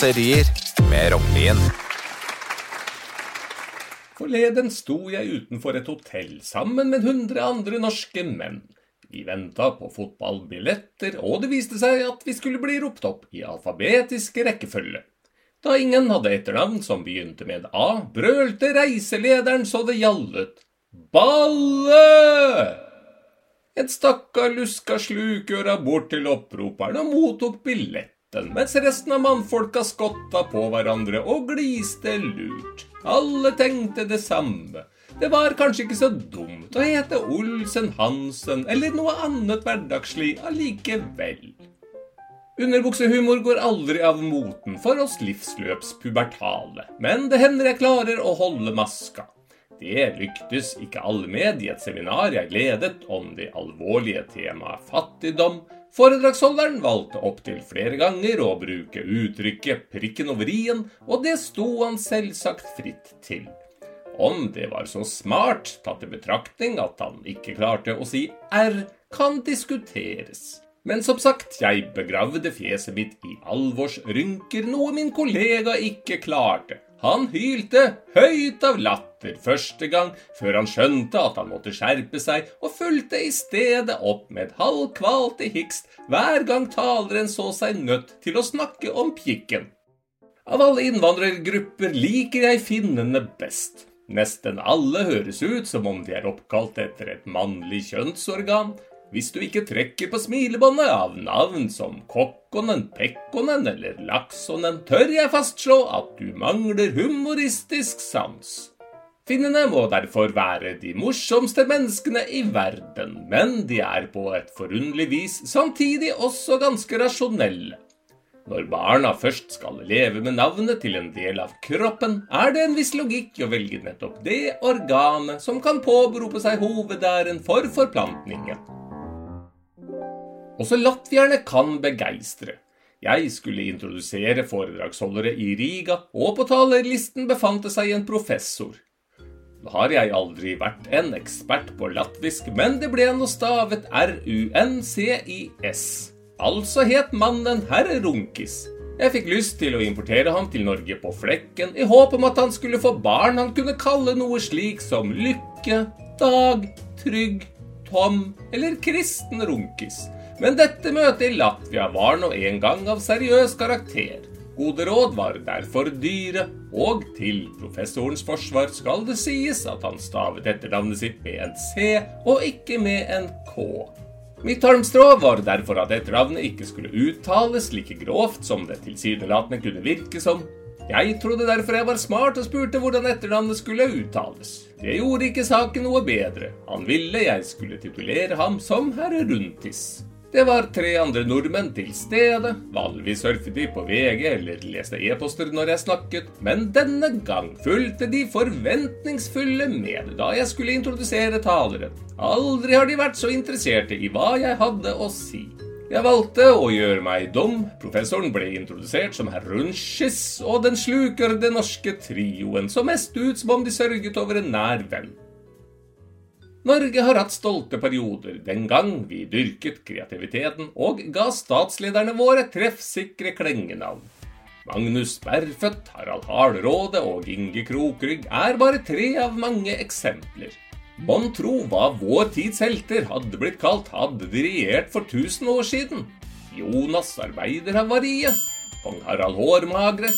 raserier med Rognlien. Forleden sto jeg utenfor et hotell sammen med hundre andre norske menn. Vi venta på fotballbilletter, og det viste seg at vi skulle bli ropt opp i alfabetisk rekkefølge. Da ingen hadde etternavn som begynte med A, brølte reiselederen så det gjallet. Balle! En stakkar luska slukøra bort til opproperen og mottok billetten, mens resten av mannfolka skotta på hverandre og gliste lurt. Alle tenkte det samme. Det var kanskje ikke så dumt å hete Olsen Hansen eller noe annet hverdagslig allikevel. Underbuksehumor går aldri av moten for oss livsløpspubertale, men det hender jeg klarer å holde maska. Det lyktes ikke alle med i et seminar jeg ledet om det alvorlige temaet fattigdom. Foredragsholderen valgte opptil flere ganger å bruke uttrykket 'prikken over i-en', og det sto han selvsagt fritt til. Om det var så smart, tatt i betraktning at han ikke klarte å si R, kan diskuteres. Men som sagt, jeg begravde fjeset mitt i alvorsrynker, noe min kollega ikke klarte. Han hylte høyt av latter første gang, før han skjønte at han måtte skjerpe seg, og fulgte i stedet opp med et halvkvalte hikst hver gang taleren så seg nødt til å snakke om pikken. Av alle innvandrergrupper liker jeg finnene best. Nesten alle høres ut som om de er oppkalt etter et mannlig kjønnsorgan, hvis du ikke trekker på smilebåndet av navn som Kokkonen, Pekkonen eller Laksonen, tør jeg fastslå at du mangler humoristisk sans. Finnene må derfor være de morsomste menneskene i verden, men de er på et forunderlig vis samtidig også ganske rasjonelle. Når barna først skal leve med navnet til en del av kroppen, er det en viss logikk å velge nettopp det organet som kan påberope seg hovedæren for forplantningen. Også latvierne kan begeistre. Jeg skulle introdusere foredragsholdere i Riga, og på talerlisten befant det seg en professor. Nå har jeg aldri vært en ekspert på latvisk, men det ble noe stavet R-U-N-C-I-S. Altså het mannen herr Runkis. Jeg fikk lyst til å importere ham til Norge på flekken, i håp om at han skulle få barn han kunne kalle noe slik som Lykke, Dag, Trygg, Tom eller Kristen Runkis. Men dette møtet i Latvia var nå en gang av seriøs karakter. Gode råd var derfor dyre, og til professorens forsvar skal det sies at han stavet etternavnet sitt med en C og ikke med en K. Mitt halmstrå var derfor at etternavnet ikke skulle uttales like grovt som det tilsynelatende kunne virke som. Jeg trodde derfor jeg var smart og spurte hvordan etternavnet skulle uttales. Det gjorde ikke saken noe bedre. Han ville jeg skulle titulere ham som herre Runtis. Det var tre andre nordmenn til stede. Vanligvis surfet de på VG eller leste e-poster når jeg snakket, men denne gang fulgte de forventningsfulle med da jeg skulle introdusere taleren. Aldri har de vært så interesserte i hva jeg hadde å si. Jeg valgte å gjøre meg dum. Professoren ble introdusert som herr Runschis, og den sluker det norske trioen så mest ut som om de sørget over en nær venn. Norge har hatt stolte perioder den gang vi dyrket kreativiteten og ga statslederne våre treffsikre klengenavn. Magnus Berfødt, Harald Hardråde og Inge Krokrygg er bare tre av mange eksempler. Mon tro hva vår tids helter hadde blitt kalt hadde de regjert for tusen år siden? Jonas Arbeiderhavariet, kong Harald Hårmagre.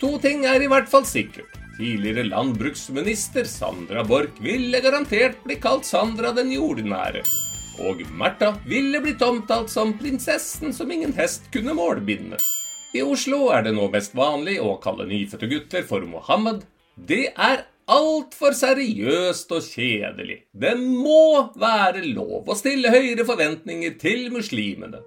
To ting er i hvert fall sikkert. Tidligere landbruksminister Sandra Borch ville garantert bli kalt Sandra den jordnære. Og Märtha ville blitt omtalt som prinsessen som ingen hest kunne målbinde. I Oslo er det nå mest vanlig å kalle nyfødte gutter for Mohammed. Det er altfor seriøst og kjedelig. Det må være lov å stille høyere forventninger til muslimene.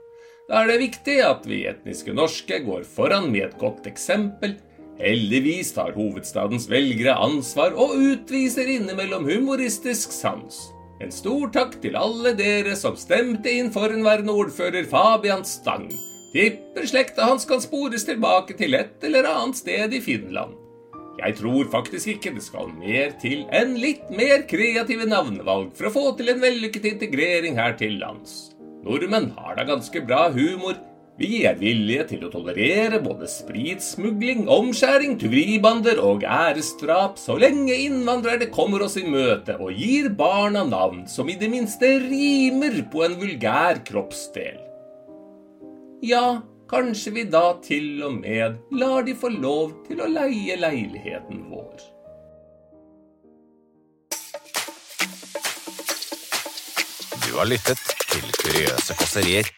Da er det viktig at vi etniske norske går foran med et godt eksempel Heldigvis tar hovedstadens velgere ansvar og utviser innimellom humoristisk sans. En stor takk til alle dere som stemte inn forhenværende ordfører Fabian Stang. Tipper slekta hans kan spores tilbake til et eller annet sted i Finland. Jeg tror faktisk ikke det skal mer til enn litt mer kreative navnevalg for å få til en vellykket integrering her til lands. Nordmenn har da ganske bra humor, Vi er villige til å tolerere både spritsmugling, omskjæring, tyveribander og æresdrap så lenge innvandrere kommer oss i møte og gir barna navn som i det minste rimer på en vulgær kroppsdel. Ja, kanskje vi da til og med lar de få lov til å leie leiligheten vår. Du har lyttet til Kuriøse kåserier